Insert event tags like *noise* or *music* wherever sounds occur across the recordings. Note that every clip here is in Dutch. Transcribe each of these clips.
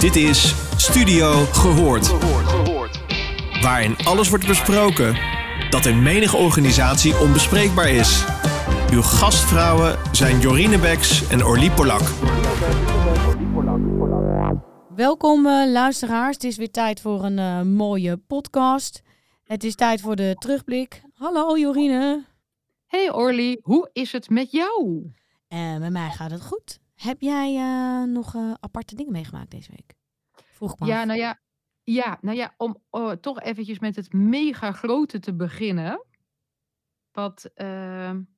Dit is Studio Gehoord. Waarin alles wordt besproken dat in menige organisatie onbespreekbaar is. Uw gastvrouwen zijn Jorine Beks en Orlie Polak. Welkom uh, luisteraars. Het is weer tijd voor een uh, mooie podcast. Het is tijd voor de terugblik. Hallo Jorine. Hey Orly, hoe is het met jou? Uh, met mij gaat het goed. Heb jij uh, nog uh, aparte dingen meegemaakt deze week? Vroeg maar. Ja, nou ja, ja, nou ja, om oh, toch eventjes met het mega grote te beginnen. Wat,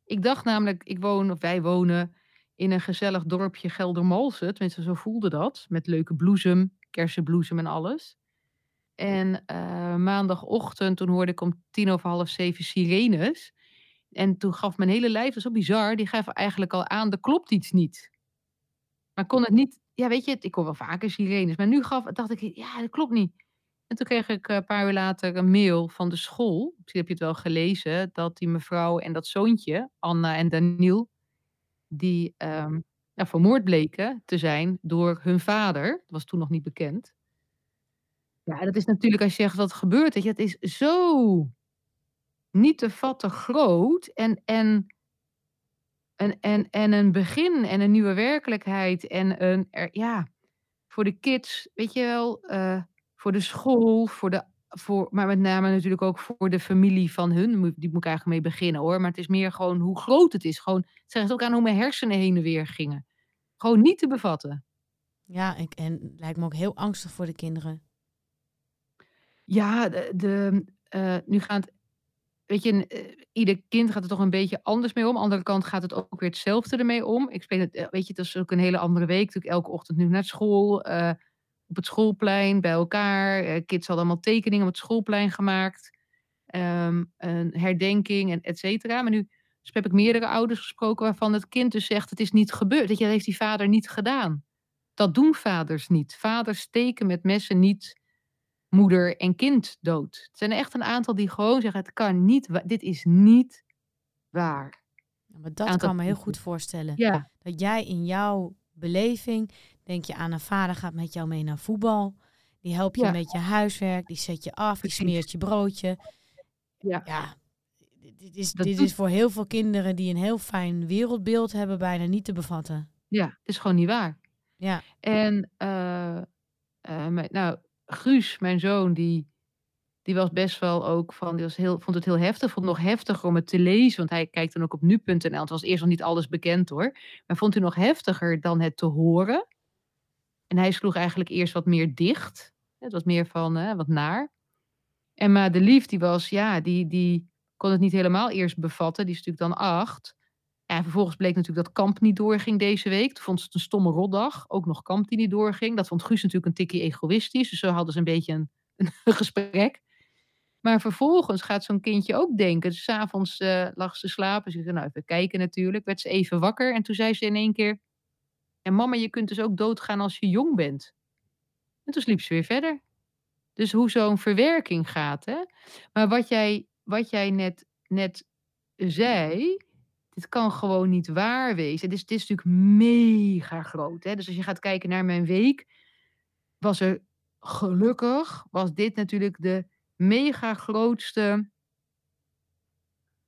ik dacht namelijk, ik woon, of wij wonen in een gezellig dorpje Geldermalsen. Tenminste, zo voelde dat. Met leuke bloesem, kersenbloesem en alles. En maandagochtend, toen hoorde ik om tien over half zeven sirenes. En toen gaf mijn hele lijf, dat is zo bizar, die gaf eigenlijk al aan, er klopt iets niet. Maar kon het niet, ja weet je, ik hoor wel vaker sirenes, maar nu gaf, dacht ik, ja dat klopt niet. En toen kreeg ik een paar uur later een mail van de school, misschien heb je het wel gelezen, dat die mevrouw en dat zoontje, Anna en Daniel, die um, ja, vermoord bleken te zijn door hun vader. Dat was toen nog niet bekend. Ja, dat is natuurlijk als je zegt wat gebeurt. Het is zo niet te vatten groot en, en, en, en, en een begin en een nieuwe werkelijkheid en een, er, ja, voor de kids, weet je wel, uh, voor de school, voor de, voor, maar met name natuurlijk ook voor de familie van hun, die moet ik eigenlijk mee beginnen hoor, maar het is meer gewoon hoe groot het is. Gewoon, het ook aan hoe mijn hersenen heen en weer gingen. Gewoon niet te bevatten. Ja, ik, en het lijkt me ook heel angstig voor de kinderen. Ja, de, de uh, nu gaat weet je, uh, ieder kind gaat er toch een beetje anders mee om. Aan de andere kant gaat het ook weer hetzelfde ermee om. Ik speel het, weet je, het is ook een hele andere week. Natuurlijk elke ochtend nu naar school, uh, op het schoolplein bij elkaar. Uh, kids hadden allemaal tekeningen op het schoolplein gemaakt. Um, een herdenking en et cetera. Maar nu heb ik meerdere ouders gesproken waarvan het kind dus zegt: het is niet gebeurd. Dat, je, dat heeft die vader niet gedaan. Dat doen vaders niet. Vaders steken met messen niet moeder en kind dood. Het zijn er echt een aantal die gewoon zeggen: het kan niet, dit is niet waar. Ja, maar dat kan me heel goed voorstellen. Ja. Dat jij in jouw beleving denk je aan een vader gaat met jou mee naar voetbal. Die helpt je ja. met je huiswerk, die zet je af, die smeert je broodje. Ja. ja dit is, dit doet... is voor heel veel kinderen die een heel fijn wereldbeeld hebben bijna niet te bevatten. Ja, het is gewoon niet waar. Ja. En uh, uh, nou, Guus, mijn zoon, die, die was best wel ook van, die was heel, vond het heel heftig, vond het nog heftiger om het te lezen, want hij kijkt dan ook op nu.nl. Het was eerst nog niet alles bekend hoor, maar vond hij nog heftiger dan het te horen. En hij sloeg eigenlijk eerst wat meer dicht. Het was meer van wat naar. En maar de lief, die was, ja, die, die kon het niet helemaal eerst bevatten. Die is natuurlijk dan acht. En vervolgens bleek natuurlijk dat kamp niet doorging deze week. Toen vond ze het een stomme rotdag. Ook nog kamp die niet doorging. Dat vond Guus natuurlijk een tikje egoïstisch. Dus zo hadden ze een beetje *laughs* een, gesprek. Maar vervolgens gaat zo'n kindje ook denken. Dus s'avonds uh, lag ze slapen. Ze zei, nou even kijken natuurlijk. Werd ze even wakker. En toen zei ze in één keer... En mama, je kunt dus ook doodgaan als je jong bent. En toen sliep ze weer verder. Dus hoe zo'n verwerking gaat. Hè? Maar wat jij, wat jij net, net zei dit kan gewoon niet waar wezen. Het is, is natuurlijk mega groot. Hè? Dus als je gaat kijken naar mijn week, was er gelukkig, was dit natuurlijk de mega grootste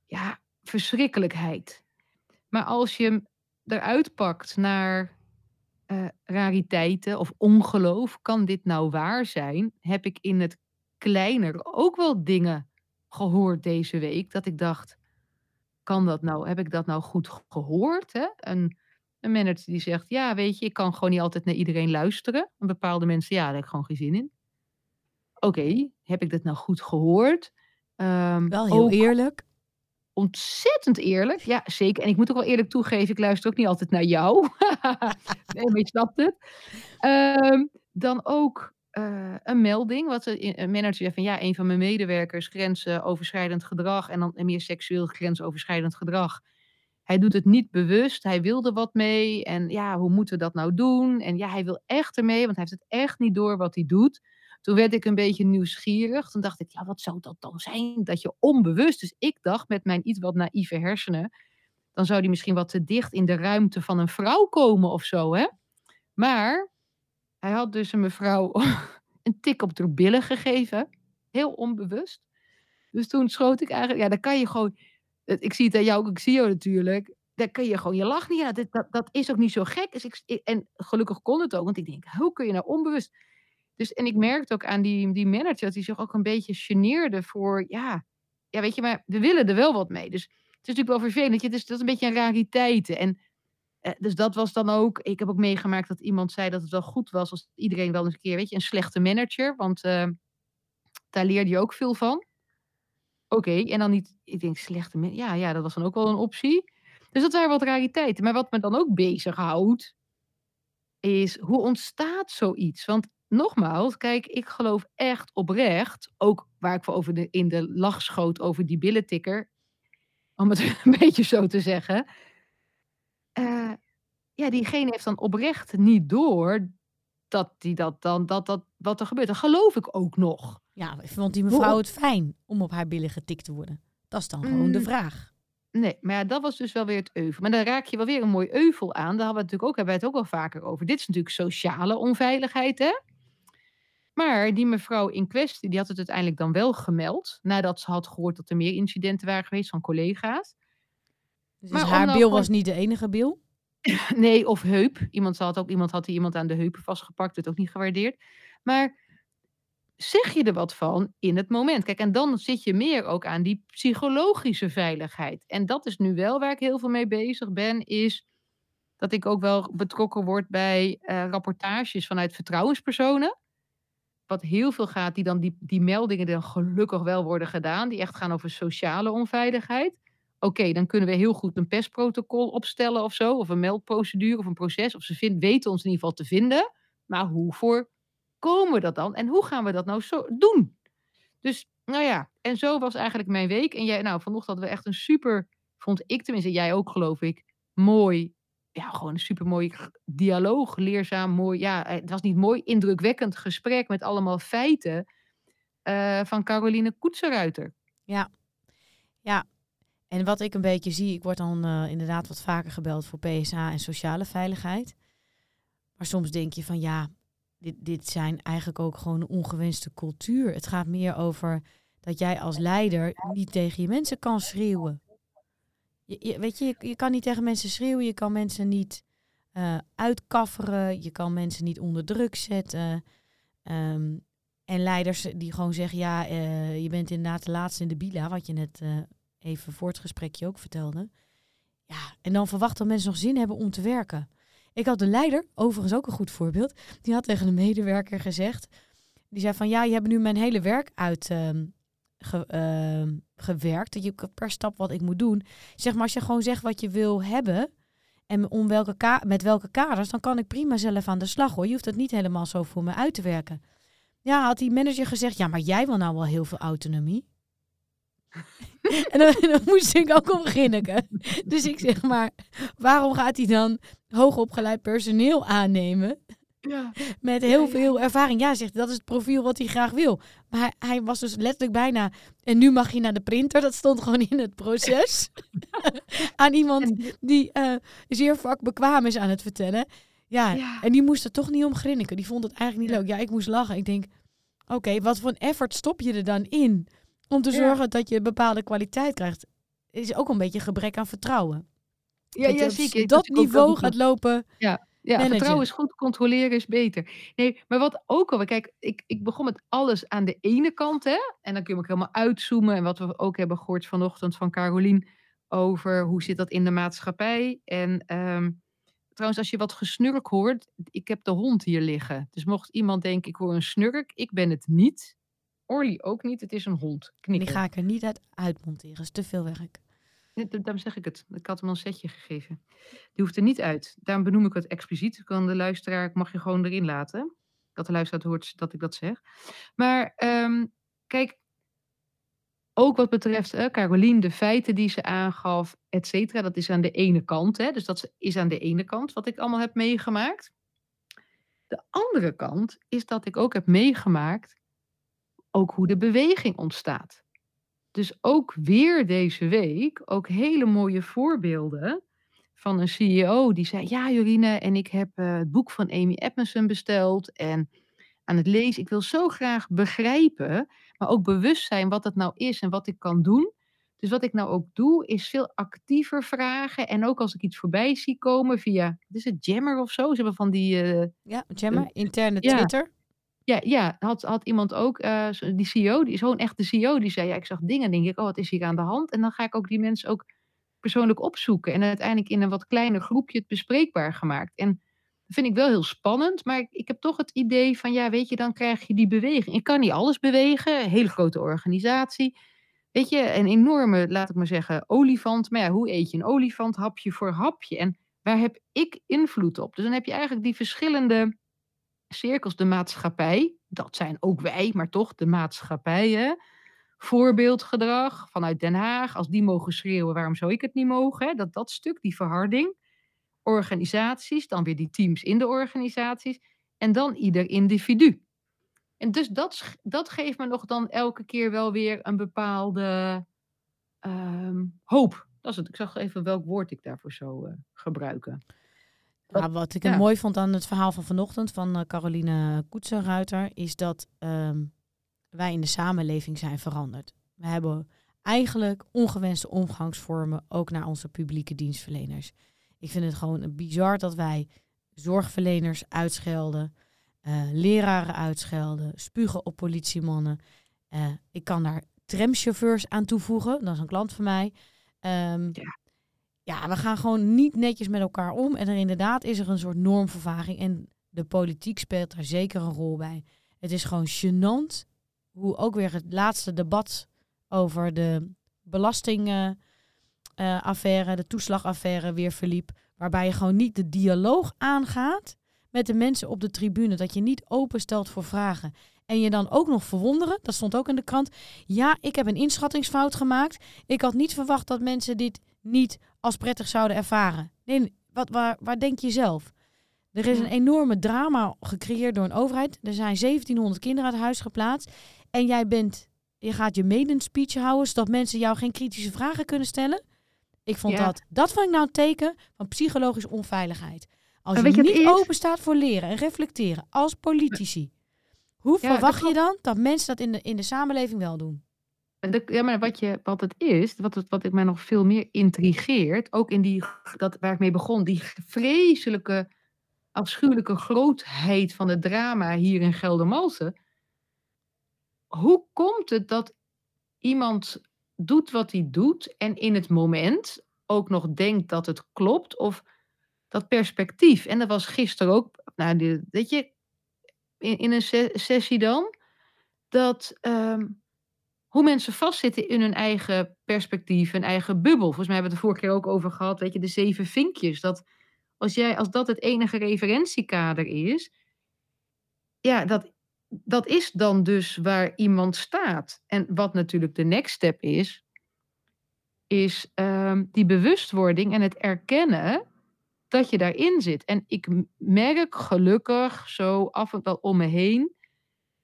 ja, verschrikkelijkheid. Maar als je hem eruit pakt naar uh, rariteiten of ongeloof, kan dit nou waar zijn? Heb ik in het kleiner ook wel dingen gehoord deze week dat ik dacht, kan dat nou, heb ik dat nou goed gehoord? Hè? Een, een manager die zegt, ja, weet je, ik kan gewoon niet altijd naar iedereen luisteren. En bepaalde mensen, ja, daar heb ik gewoon geen zin in. Oké, heb ik dat nou goed gehoord? Um, wel heel eerlijk. Ontzettend eerlijk, ja, zeker. En ik moet ook wel eerlijk toegeven, ik luister ook niet altijd naar jou. *laughs* nee, maar je snapt het. Um, dan ook uh, een melding, wat een manager zegt van ja, een van mijn medewerkers grensoverschrijdend gedrag en dan meer seksueel grensoverschrijdend gedrag. Hij doet het niet bewust, hij wilde wat mee en ja, hoe moeten we dat nou doen? En ja, hij wil echt ermee, want hij heeft het echt niet door wat hij doet. Toen werd ik een beetje nieuwsgierig. Toen dacht ik, ja, wat zou dat dan zijn? Dat je onbewust, dus ik dacht met mijn iets wat naïeve hersenen, dan zou die misschien wat te dicht in de ruimte van een vrouw komen of zo, hè? Maar hij had dus een mevrouw *laughs* een tik op de billen gegeven. Heel onbewust. Dus toen schoot ik eigenlijk, ja, dan kan je gewoon, ik zie het aan jou, ik zie jou natuurlijk. Dan kun je gewoon je lach niet. Dat, dat is ook niet zo gek. Dus ik, en gelukkig kon het ook, want ik denk, hoe kun je nou onbewust. Dus, en ik merkte ook aan die, die manager dat hij zich ook een beetje geneerde voor, ja, ja, weet je, maar we willen er wel wat mee. Dus het is natuurlijk wel vervelend. Het is, dat is een beetje een rariteit. En dus dat was dan ook. Ik heb ook meegemaakt dat iemand zei dat het wel goed was als iedereen wel eens een keer, weet je, een slechte manager. Want uh, daar leerde je ook veel van. Oké, en dan niet, ik denk slechte manager. Ja, ja, dat was dan ook wel een optie. Dus dat waren wat rariteiten. Maar wat me dan ook bezighoudt, is hoe ontstaat zoiets? Want nogmaals, kijk, ik geloof echt oprecht, ook waar ik voor over de, in de lach schoot over die billentikker, om het *laughs* een beetje zo te zeggen. Uh, ja, diegene heeft dan oprecht niet door dat die dat dan, dat dat, wat er gebeurt. Dat geloof ik ook nog. Ja, vond die mevrouw het fijn om op haar billen getikt te worden? Dat is dan gewoon de mm. vraag. Nee, maar ja, dat was dus wel weer het euvel. Maar dan raak je wel weer een mooi euvel aan. Daar hebben we het natuurlijk ook, hebben we het ook wel vaker over. Dit is natuurlijk sociale onveiligheid, hè? Maar die mevrouw in kwestie, die had het uiteindelijk dan wel gemeld. Nadat ze had gehoord dat er meer incidenten waren geweest van collega's. Dus maar haar bil was niet de enige bil? *laughs* nee, of heup. Iemand had ook iemand had die iemand aan de heupen vastgepakt, werd ook niet gewaardeerd. Maar zeg je er wat van in het moment? Kijk, en dan zit je meer ook aan die psychologische veiligheid. En dat is nu wel waar ik heel veel mee bezig ben, is dat ik ook wel betrokken word bij uh, rapportages vanuit vertrouwenspersonen wat heel veel gaat, die dan die, die meldingen dan gelukkig wel worden gedaan, die echt gaan over sociale onveiligheid. Oké, dan kunnen we heel goed een pestprotocol opstellen of zo, of een meldprocedure of een proces, of ze vind, weten ons in ieder geval te vinden. Maar hoe voorkomen we dat dan en hoe gaan we dat nou zo doen? Dus, nou ja, en zo was eigenlijk mijn week. En jij, nou, vanochtend hadden we echt een super, vond ik tenminste, jij ook geloof ik, mooi ja, gewoon een supermooi dialoog, leerzaam, mooi. Ja, het was niet mooi, indrukwekkend gesprek met allemaal feiten uh, van Caroline Koetseruiter. Ja, ja. En wat ik een beetje zie, ik word dan uh, inderdaad wat vaker gebeld voor PSA en sociale veiligheid. Maar soms denk je van ja, dit, dit zijn eigenlijk ook gewoon een ongewenste cultuur. Het gaat meer over dat jij als leider niet tegen je mensen kan schreeuwen. Je, weet je, je, kan niet tegen mensen schreeuwen, je kan mensen niet uh, uitkafferen, je kan mensen niet onder druk zetten. Um, en leiders die gewoon zeggen, ja, uh, je bent inderdaad de laatste in de bila, wat je net even voor het gesprekje ook vertelde. Ja, en dan verwachten dat mensen nog zin hebben om te werken. Ik had de leider, overigens ook een goed voorbeeld, die had tegen de medewerker gezegd, die zei van, ja, je hebt nu mijn hele werk uit, ge, uh, gewerkt. Dat je per stap wat ik moet doen. Zeg maar, als je gewoon zegt wat je wil hebben. En om welke met welke kaders, dan kan ik prima zelf aan de slag hoor. Je hoeft het niet helemaal zo voor me uit te werken. Ja, had die manager gezegd, ja, maar jij wil nou wel heel veel autonomie. *laughs* en dan, dan, moest ik ook om. Dus ik zeg maar, waarom gaat hij dan hoogopgeleid personeel aannemen? Ja. Met heel veel ervaring. Ja, zegt dat is het profiel wat hij graag wil. Maar hij, was dus letterlijk bijna. En nu mag je naar de printer. Dat stond gewoon in het proces. *laughs* aan iemand die uh, zeer vakbekwaam is aan het vertellen. Ja, en die moest er toch niet om grinniken. Die vond het eigenlijk niet leuk. Ja, ik moest lachen. Ik denk, oké, wat voor een effort stop je er dan in? Om te zorgen dat je bepaalde kwaliteit krijgt. Is ook een beetje gebrek aan vertrouwen. Ja, ja, zeker. Dat niveau gaat lopen. Ja. Ja, vertrouwen is goed, controleren is beter. Nee, maar wat ook al, kijk, ik, ik begon met alles aan de ene kant, hè, en dan kun je ook helemaal uitzoomen. En wat we ook hebben gehoord vanochtend van Carolien over hoe zit dat in de maatschappij. En um, trouwens, als je wat gesnurk hoort, ik heb de hond hier liggen. Dus mocht iemand denken, ik hoor een snurk, ik ben het niet. Orly ook niet, het is een hond. Knikken. Die ga ik er niet uit uitmonteren, is te veel werk. Daarom zeg ik het. Ik had hem een setje gegeven. Die hoeft er niet uit. Daarom benoem ik het expliciet. Kan de luisteraar mag je gewoon erin laten. Dat de luisteraar hoort dat ik dat zeg. Maar um, kijk, ook wat betreft uh, Carolien, de feiten die ze aangaf, et cetera, dat is aan de ene kant. Hè, dus dat is aan de ene kant wat ik allemaal heb meegemaakt. De andere kant is dat ik ook heb meegemaakt ook hoe de beweging ontstaat. Dus ook weer deze week, ook hele mooie voorbeelden van een CEO die zei: Ja, Jorine, en ik heb eh, het boek van Amy Edmondson besteld en aan het lezen. Ik wil zo graag begrijpen, maar ook bewust zijn wat het nou is en wat ik kan doen. Dus wat ik nou ook doe, is veel actiever vragen. En ook als ik iets voorbij zie komen via, wat is het, Jammer of zo? Ze hebben van die... eh, Ja, Jammer, interne. Twitter. Ja, ja had, had iemand ook, zo- die CEO, die is gewoon echt de CEO, die zei, ja, ik zag dingen, denk ik, oh, wat is hier aan de hand? En dan ga ik ook die mensen ook persoonlijk opzoeken. En uiteindelijk in een wat kleiner groepje het bespreekbaar gemaakt. En dat vind ik wel heel spannend, maar ik, ik heb toch het idee van, ja, weet je, dan krijg je die beweging. Ik kan niet alles bewegen, een hele grote organisatie. Weet je, een enorme, laat ik maar zeggen, olifant. Maar ja, hoe eet je een olifant? Hapje voor hapje. En waar heb ik invloed op? Dus dan heb je eigenlijk die verschillende cirkels, de maatschappij. Dat zijn ook wij, maar toch de maatschappij. Hè? Voorbeeldgedrag vanuit Den Haag. Als die mogen schreeuwen, waarom zou ik het niet mogen? Dat, dat stuk, die verharding. Organisaties, dan weer die teams in de organisaties. En dan ieder individu. En dus dat, dat geeft me nog dan elke keer wel weer een bepaalde ehm, hoop. Dat is het. Ik zag even welk woord ik daarvoor zou eh, gebruiken. Ja, wat ik ja. mooi vond aan het verhaal van vanochtend van eh, Caroline Koetsenruiter, is dat ehm, wij in de samenleving zijn veranderd. We hebben eigenlijk ongewenste omgangsvormen ook naar onze publieke dienstverleners. Ik vind het gewoon bizar dat wij zorgverleners uitschelden, eh, leraren uitschelden, spugen op politiemannen. Eh, ik kan daar tramchauffeurs aan toevoegen, dat is een klant van mij. Ehm, Ja. Ja, we gaan gewoon niet netjes met elkaar om. En er inderdaad is er een soort normvervaging. En de politiek speelt daar zeker een rol bij. Het is gewoon gênant hoe ook weer het laatste debat over de belastingaffaire, de toeslagaffaire weer verliep. Waarbij je gewoon niet de dialoog aangaat met de mensen op de tribune. Dat je niet openstelt voor vragen. En je dan ook nog verwonderen, dat stond ook in de krant. Ja, ik heb een inschattingsfout gemaakt. Ik had niet verwacht dat mensen dit niet als prettig zouden ervaren. Nee, wat, waar, waar denk je zelf? Er is een enorme drama gecreëerd door een overheid. Er zijn 1700 kinderen uit huis geplaatst. En jij bent, je gaat je maiden speech houden, zodat mensen jou geen kritische vragen kunnen stellen. Ik vond Ja. dat, dat vond ik nou een teken van psychologische onveiligheid. Als je, niet is? open staat voor leren en reflecteren als politici, hoe Ja, verwacht je dan dat mensen dat in de, in de samenleving wel doen? Ja, maar wat, je, wat het is, wat, wat ik mij nog veel meer intrigeert, ook in die, dat, waar ik mee begon, die vreselijke, afschuwelijke grootheid van het drama hier in Geldermalsen. Hoe komt het dat iemand doet wat hij doet en in het moment ook nog denkt dat het klopt of dat perspectief? En dat was gisteren ook, nou, weet je, in, in een se- sessie dan, dat ehm, hoe mensen vastzitten in hun eigen perspectief, hun eigen bubbel. Volgens mij hebben we het de vorige keer ook over gehad, weet je, de zeven vinkjes. Dat als, jij, als dat het enige referentiekader is, ja, dat, dat is dan dus waar iemand staat. En wat natuurlijk de next step is, is ehm, die bewustwording en het erkennen dat je daarin zit. En ik merk gelukkig zo af en toe om me heen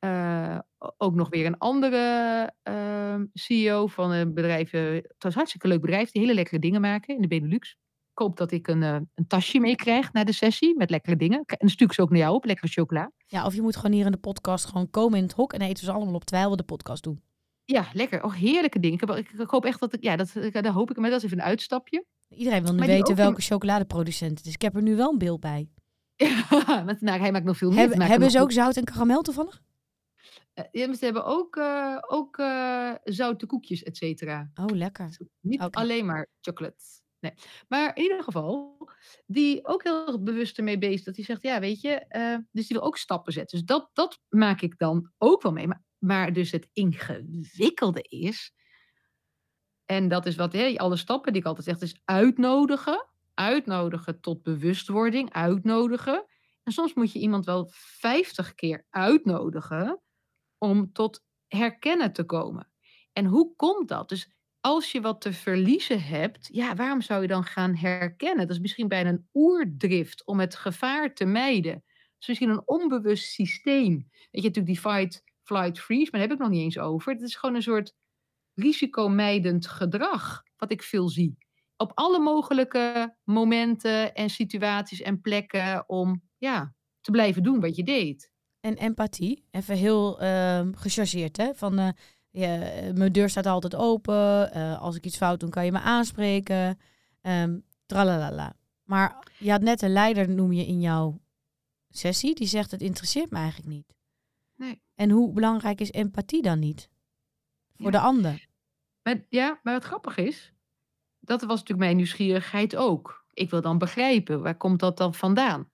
eh, ook nog weer een andere ehm, CEO van een bedrijf. eh, het was een hartstikke leuk bedrijf, die hele lekkere dingen maken in de Benelux. Ik hoop dat ik een, eh, een tasje meekrijg naar de sessie met lekkere dingen. En ik ze ook naar jou op, lekkere chocola. Ja, of je moet gewoon hier in de podcast gewoon komen in het hok en eten ze allemaal op terwijl we de podcast doen. Ja, lekker. Oh, heerlijke dingen. Ik, heb, ik, ik hoop echt dat ik, ja, dat, daar hoop ik, maar dat is even een uitstapje. Iedereen wil nu weten welke chocoladeproducent het is. Ik heb er nu wel een beeld bij. *laughs* Ja, want nou, hij maakt nog veel meer. Hebben, hebben ze ook zout en karamel toevallig? Eh, ze hebben ook, eh, ook eh, zoute koekjes, et cetera. Oh, lekker. Niet Oké. alleen maar chocolate. Nee. Maar in ieder geval, die ook heel erg bewust ermee bezig. Dat hij zegt, ja, weet je, dus die wil ook stappen zetten. Dus dat, dat maak ik dan ook wel mee. Maar, maar dus het ingewikkelde is, en dat is wat, hè, alle stappen die ik altijd zeg, is uitnodigen. Uitnodigen tot bewustwording, uitnodigen. En soms moet je iemand wel 50 keer uitnodigen om tot herkennen te komen. En hoe komt dat? Dus als je wat te verliezen hebt, ja, waarom zou je dan gaan herkennen? Dat is misschien bijna een oerdrift om het gevaar te mijden. Dat is misschien een onbewust systeem. Weet je, natuurlijk die fight, flight, freeze, maar daar heb ik nog niet eens over. Het is gewoon een soort risicomijdend gedrag, wat ik veel zie. op alle mogelijke momenten en situaties en plekken om ja, te blijven doen wat je deed. En empathie, even heel uh, gechargeerd, hè? Van uh, ja, mijn deur staat altijd open. Uh, als ik iets fout doe, kan je me aanspreken. Um, tralalala. Maar je had net een leider, noem je in jouw sessie, die zegt: Het interesseert me eigenlijk niet. Nee. En hoe belangrijk is empathie dan niet? Voor Ja. de ander. Maar, ja, maar wat grappig is, dat was natuurlijk mijn nieuwsgierigheid ook. Ik wil dan begrijpen, waar komt dat dan vandaan?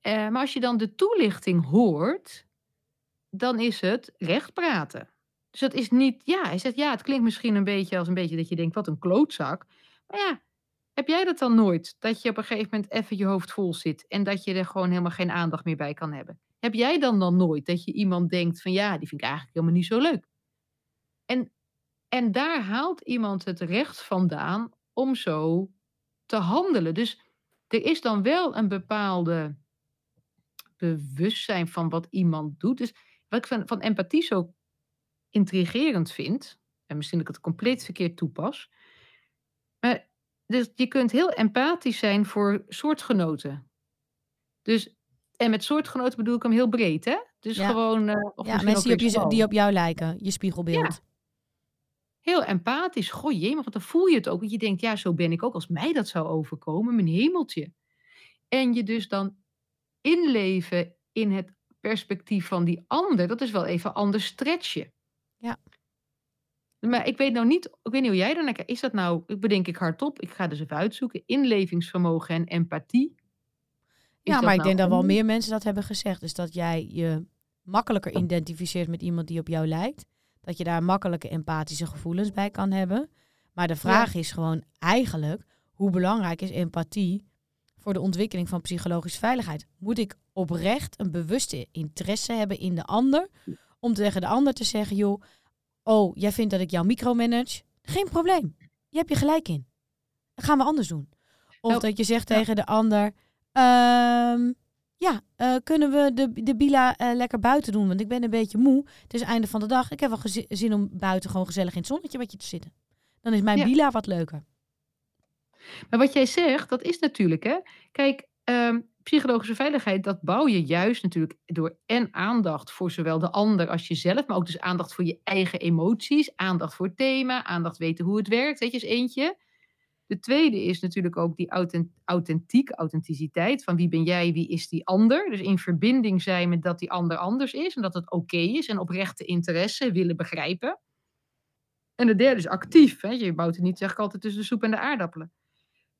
Eh, maar als je dan de toelichting hoort, dan is het recht praten. Dus dat is niet, ja, hij zegt, ja, het klinkt misschien een beetje als een beetje dat je denkt, wat een klootzak. Maar ja, heb jij dat dan nooit? Dat je op een gegeven moment even je hoofd vol zit en dat je er gewoon helemaal geen aandacht meer bij kan hebben? Heb jij dan dan nooit dat je iemand denkt van, ja, die vind ik eigenlijk helemaal niet zo leuk? En, en daar haalt iemand het recht vandaan om zo te handelen. Dus er is dan wel een bepaalde bewustzijn van wat iemand doet. Dus wat ik van, van empathie zo intrigerend vind, en misschien dat ik het compleet verkeerd toepas, maar dus je kunt heel empathisch zijn voor soortgenoten. Dus, en met soortgenoten bedoel ik hem heel breed, hè? Dus Ja. gewoon. eh, of Ja, mensen die op, je, die op jou lijken, je spiegelbeeld. heel empathisch. Goh, jee, maar dan voel je het ook. Want je denkt, ja, zo ben ik ook als mij dat zou overkomen. Mijn hemeltje. En je dus dan inleven in het perspectief van die ander. Dat is wel even anders stretchen. Ja. Maar ik weet nou niet, ik weet niet hoe jij dan kijkt. Is dat nou, ik bedenk ik hardop, ik ga dus even uitzoeken. Inlevingsvermogen en empathie. Is Ja, maar ik nou denk dat wel meer mensen dat hebben gezegd. Dus dat jij je makkelijker identificeert met iemand die op jou lijkt. Dat je daar makkelijke empathische gevoelens bij kan hebben. Maar de vraag is gewoon eigenlijk, hoe belangrijk is empathie voor de ontwikkeling van psychologische veiligheid? Moet ik oprecht een bewuste interesse hebben in de ander? Om tegen de ander te zeggen, joh, oh, jij vindt dat ik jou micromanage? Geen probleem. Je hebt je gelijk in. Dat gaan we anders doen. Of Nou, dat je zegt ja. tegen de ander, ehm, ja, eh, kunnen we de, de bila eh, lekker buiten doen? Want ik ben een beetje moe. Het is einde van de dag. Ik heb wel zin om buiten gewoon gezellig in het zonnetje met je te zitten. Dan is mijn Ja. bila wat leuker. Maar wat jij zegt, dat is natuurlijk, hè. Kijk, ehm, psychologische veiligheid, dat bouw je juist natuurlijk door en aandacht voor zowel de ander als jezelf, maar ook dus aandacht voor je eigen emoties, aandacht voor het thema, aandacht weten hoe het werkt, weet je, is eentje. De tweede is natuurlijk ook die authent- authentiek, authenticiteit, van wie ben jij, wie is die ander. Dus in verbinding zijn met dat die ander anders is en dat het oké is en oprechte interesse willen begrijpen. En de derde is actief. Hè? Je bouwt het niet, zeg ik altijd, tussen de soep en de aardappelen.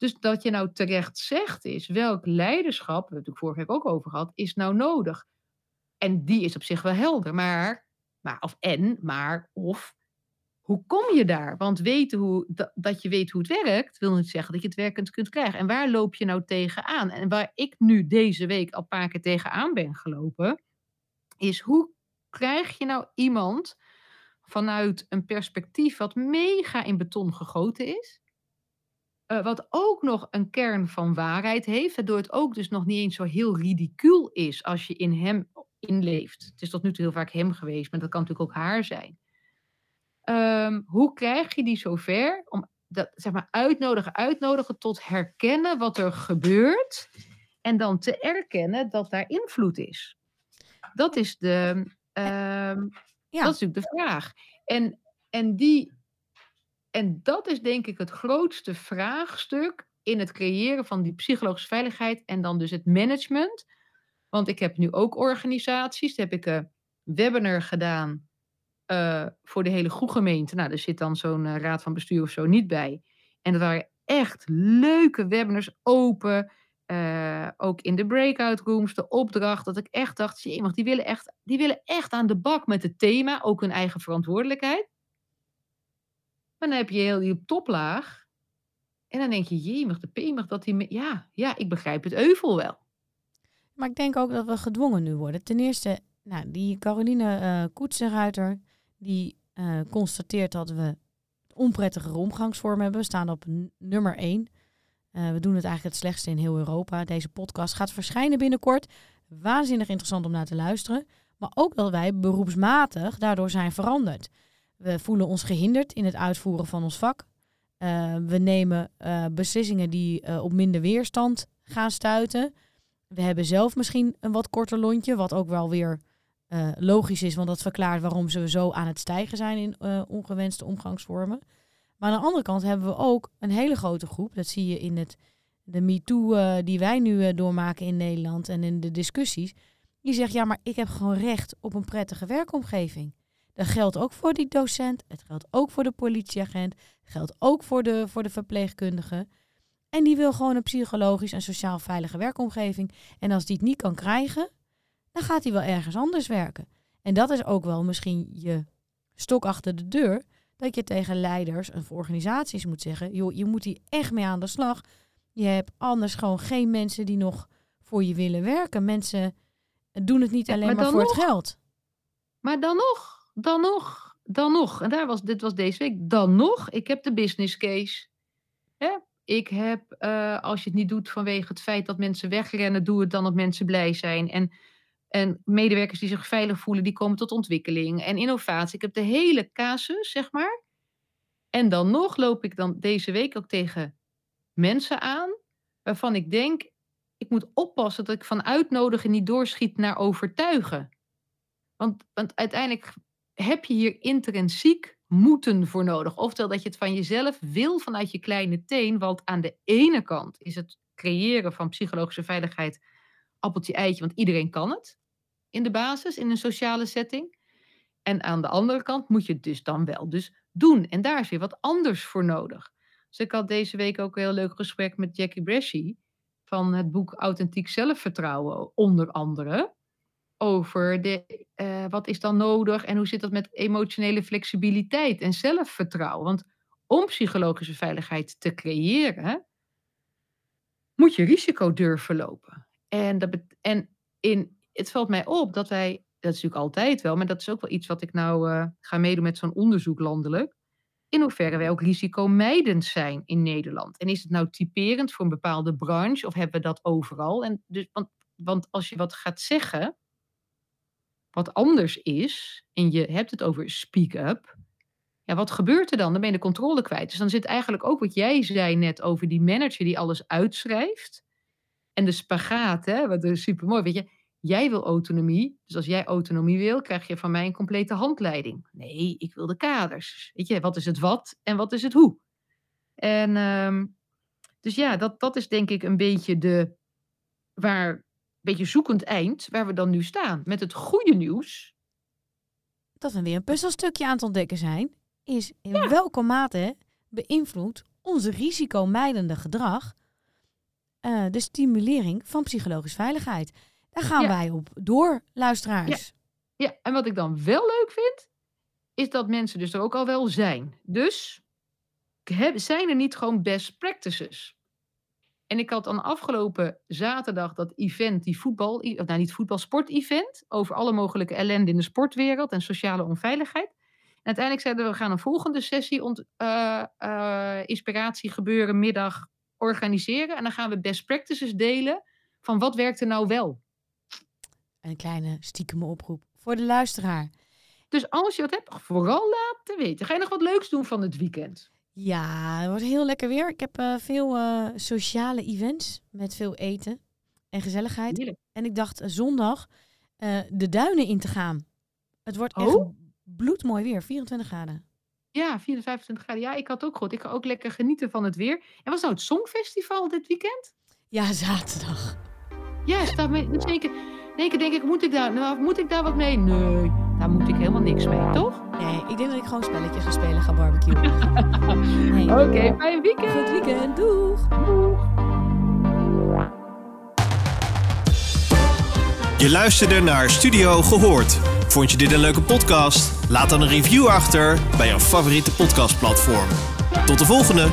Dus dat je nou terecht zegt is, welk leiderschap, we hebben het vorige week ook over gehad, is nou nodig? En die is op zich wel helder, maar, maar of en, maar, of, hoe kom je daar? Want weten hoe, dat, dat je weet hoe het werkt, wil niet zeggen dat je het werkend kunt krijgen. En waar loop je nou tegenaan? En waar ik nu deze week al een paar keer tegenaan ben gelopen, is hoe krijg je nou iemand vanuit een perspectief wat mega in beton gegoten is, eh, wat ook nog een kern van waarheid heeft, waardoor het ook dus nog niet eens zo heel ridicuul is als je in hem inleeft. Het is tot nu toe heel vaak hem geweest, maar dat kan natuurlijk ook haar zijn. Ehm, hoe krijg je die zover om dat, zeg maar, uitnodigen, uitnodigen tot herkennen wat er gebeurt en dan te erkennen dat daar invloed is? Dat is de, ehm, Ja. dat is natuurlijk de vraag. En, en, die, en dat is denk ik het grootste vraagstuk in het creëren van die psychologische veiligheid en dan dus het management. Want ik heb nu ook organisaties, daar heb ik een webinar gedaan eh, voor de hele goede gemeente. Nou, er zit dan zo'n eh, raad van bestuur of zo niet bij. En dat waren echt leuke webinars, open. eh, ook in de breakout rooms, de opdracht, dat ik echt dacht, die willen echt, die willen echt aan de bak met het thema, ook hun eigen verantwoordelijkheid. Maar dan heb je heel die toplaag. En dan denk je, jemig, de pemig, dat die... Ja, ja, ik begrijp het euvel wel. Maar ik denk ook dat we gedwongen nu worden. Ten eerste, nou, die Caroline eh Koetsenruiter, die eh, constateert dat we onprettige omgangsvormen hebben. We staan op nummer 1. we doen het eigenlijk het slechtste in heel Europa. Deze podcast gaat verschijnen binnenkort. Waanzinnig interessant om naar te luisteren. Maar ook dat wij beroepsmatig daardoor zijn veranderd. We voelen ons gehinderd in het uitvoeren van ons vak. Eh, we nemen eh, beslissingen die eh, op minder weerstand gaan stuiten. We hebben zelf misschien een wat korter lontje, wat ook wel weer logisch is, want dat verklaart waarom ze zo aan het stijgen zijn in ongewenste omgangsvormen. Maar aan de andere kant hebben we ook een hele grote groep, dat zie je in het, de MeToo die wij nu doormaken in Nederland en in de discussies, die zegt ja, maar ik heb gewoon recht op een prettige werkomgeving. Dat geldt ook voor die docent, het geldt ook voor de politieagent, het geldt ook voor de, voor de verpleegkundige. En die wil gewoon een psychologisch en sociaal veilige werkomgeving. En als die het niet kan krijgen, dan gaat hij wel ergens anders werken. En dat is ook wel misschien je stok achter de deur. Dat je tegen leiders en voor organisaties moet zeggen: joh, je moet hier echt mee aan de slag. Je hebt anders gewoon geen mensen die nog voor je willen werken. Mensen doen het niet alleen maar voor nog. het geld. Maar dan nog, dan nog, dan nog. En daar was, dit was deze week. Dan nog, ik heb de business case. Hè? Ik heb, eh, als je het niet doet vanwege het feit dat mensen wegrennen, doe het dan dat mensen blij zijn. En, en medewerkers die zich veilig voelen, die komen tot ontwikkeling en innovatie. Ik heb de hele casus, zeg maar. En dan nog loop ik dan deze week ook tegen mensen aan, waarvan ik denk, ik moet oppassen dat ik van uitnodigen niet doorschiet naar overtuigen. Want, want uiteindelijk heb je hier intrinsiek moeten voor nodig. Oftewel dat je het van jezelf wil vanuit je kleine teen. Want aan de ene kant is het creëren van psychologische veiligheid appeltje eitje. Want iedereen kan het in de basis, in een sociale setting. En aan de andere kant moet je het dus dan wel dus doen. En daar is weer wat anders voor nodig. Dus ik had deze week ook een heel leuk gesprek met Jackie Bresci. Van het boek Authentiek Zelfvertrouwen, onder andere over de, eh, wat is dan nodig en hoe zit dat met emotionele flexibiliteit en zelfvertrouwen. Want om psychologische veiligheid te creëren, moet je risico durven lopen. En, dat en in, het valt mij op dat wij, dat is natuurlijk altijd wel, maar dat is ook wel iets wat ik nou eh, ga meedoen met zo'n onderzoek landelijk. In hoeverre wij ook risicomijdend zijn in Nederland. En is het nou typerend voor een bepaalde branche of hebben we dat overal? En dus, want, want als je wat gaat zeggen, wat anders is, en je hebt het over speak up, ja, wat gebeurt er dan? Dan ben je de controle kwijt. Dus dan zit eigenlijk ook wat jij zei net over die manager die alles uitschrijft. En de spagaat, hè, wat is super mooi. Weet je, jij wil autonomie. Dus als jij autonomie wil, krijg je van mij een complete handleiding. Nee, ik wil de kaders. Weet je, wat is het wat en wat is het hoe? En ehm, dus ja, dat, dat is denk ik een beetje de waar beetje zoekend eind waar we dan nu staan. Met het goede nieuws. Dat we weer een puzzelstukje aan het ontdekken zijn. Is in welke mate beïnvloedt onze risicomijdende gedrag eh, de stimulering van psychologische veiligheid. Daar gaan Ja. wij op door, luisteraars. Ja, en wat ik dan wel leuk vind, is dat mensen dus er ook al wel zijn. Dus zijn er niet gewoon best practices? En ik had dan afgelopen zaterdag dat event, die voetbal, of nou niet voetbal, sport-event, over alle mogelijke ellende in de sportwereld en sociale onveiligheid. En uiteindelijk zeiden we, we gaan een volgende sessie, ont, eh, eh, inspiratie gebeuren, middag organiseren. En dan gaan we best practices delen van wat werkt er nou wel. Een kleine stiekeme oproep voor de luisteraar. Dus als je wat hebt, vooral laten weten. Ga je nog wat leuks doen van het weekend? Ja, het wordt heel lekker weer. Ik heb eh, veel eh, sociale events met veel eten en gezelligheid. Heerlijk. En ik dacht eh, zondag de duinen in te gaan. Het wordt echt Oh? bloedmooi weer, 24 graden. Ja, 24, 25 graden. Ja, ik had ook gehoord. Ik ga ook lekker genieten van het weer. En was nou het Songfestival dit weekend? Ja, *laughs* zaterdag. Ja, staat mee. Dus in één keer, in één keer denk ik, moet ik, daar, nou, moet ik daar wat mee? Nee, daar moet ik helemaal niks mee, toch? Nee, ik denk dat ik gewoon spelletjes ga spelen, ga barbecuen. *laughs* nee. Oké, fijn weekend. Goed weekend, doeg! Je luisterde naar Studio Gehoord. Vond je dit een leuke podcast? Laat dan een review achter bij jouw favoriete podcastplatform. Tot de volgende!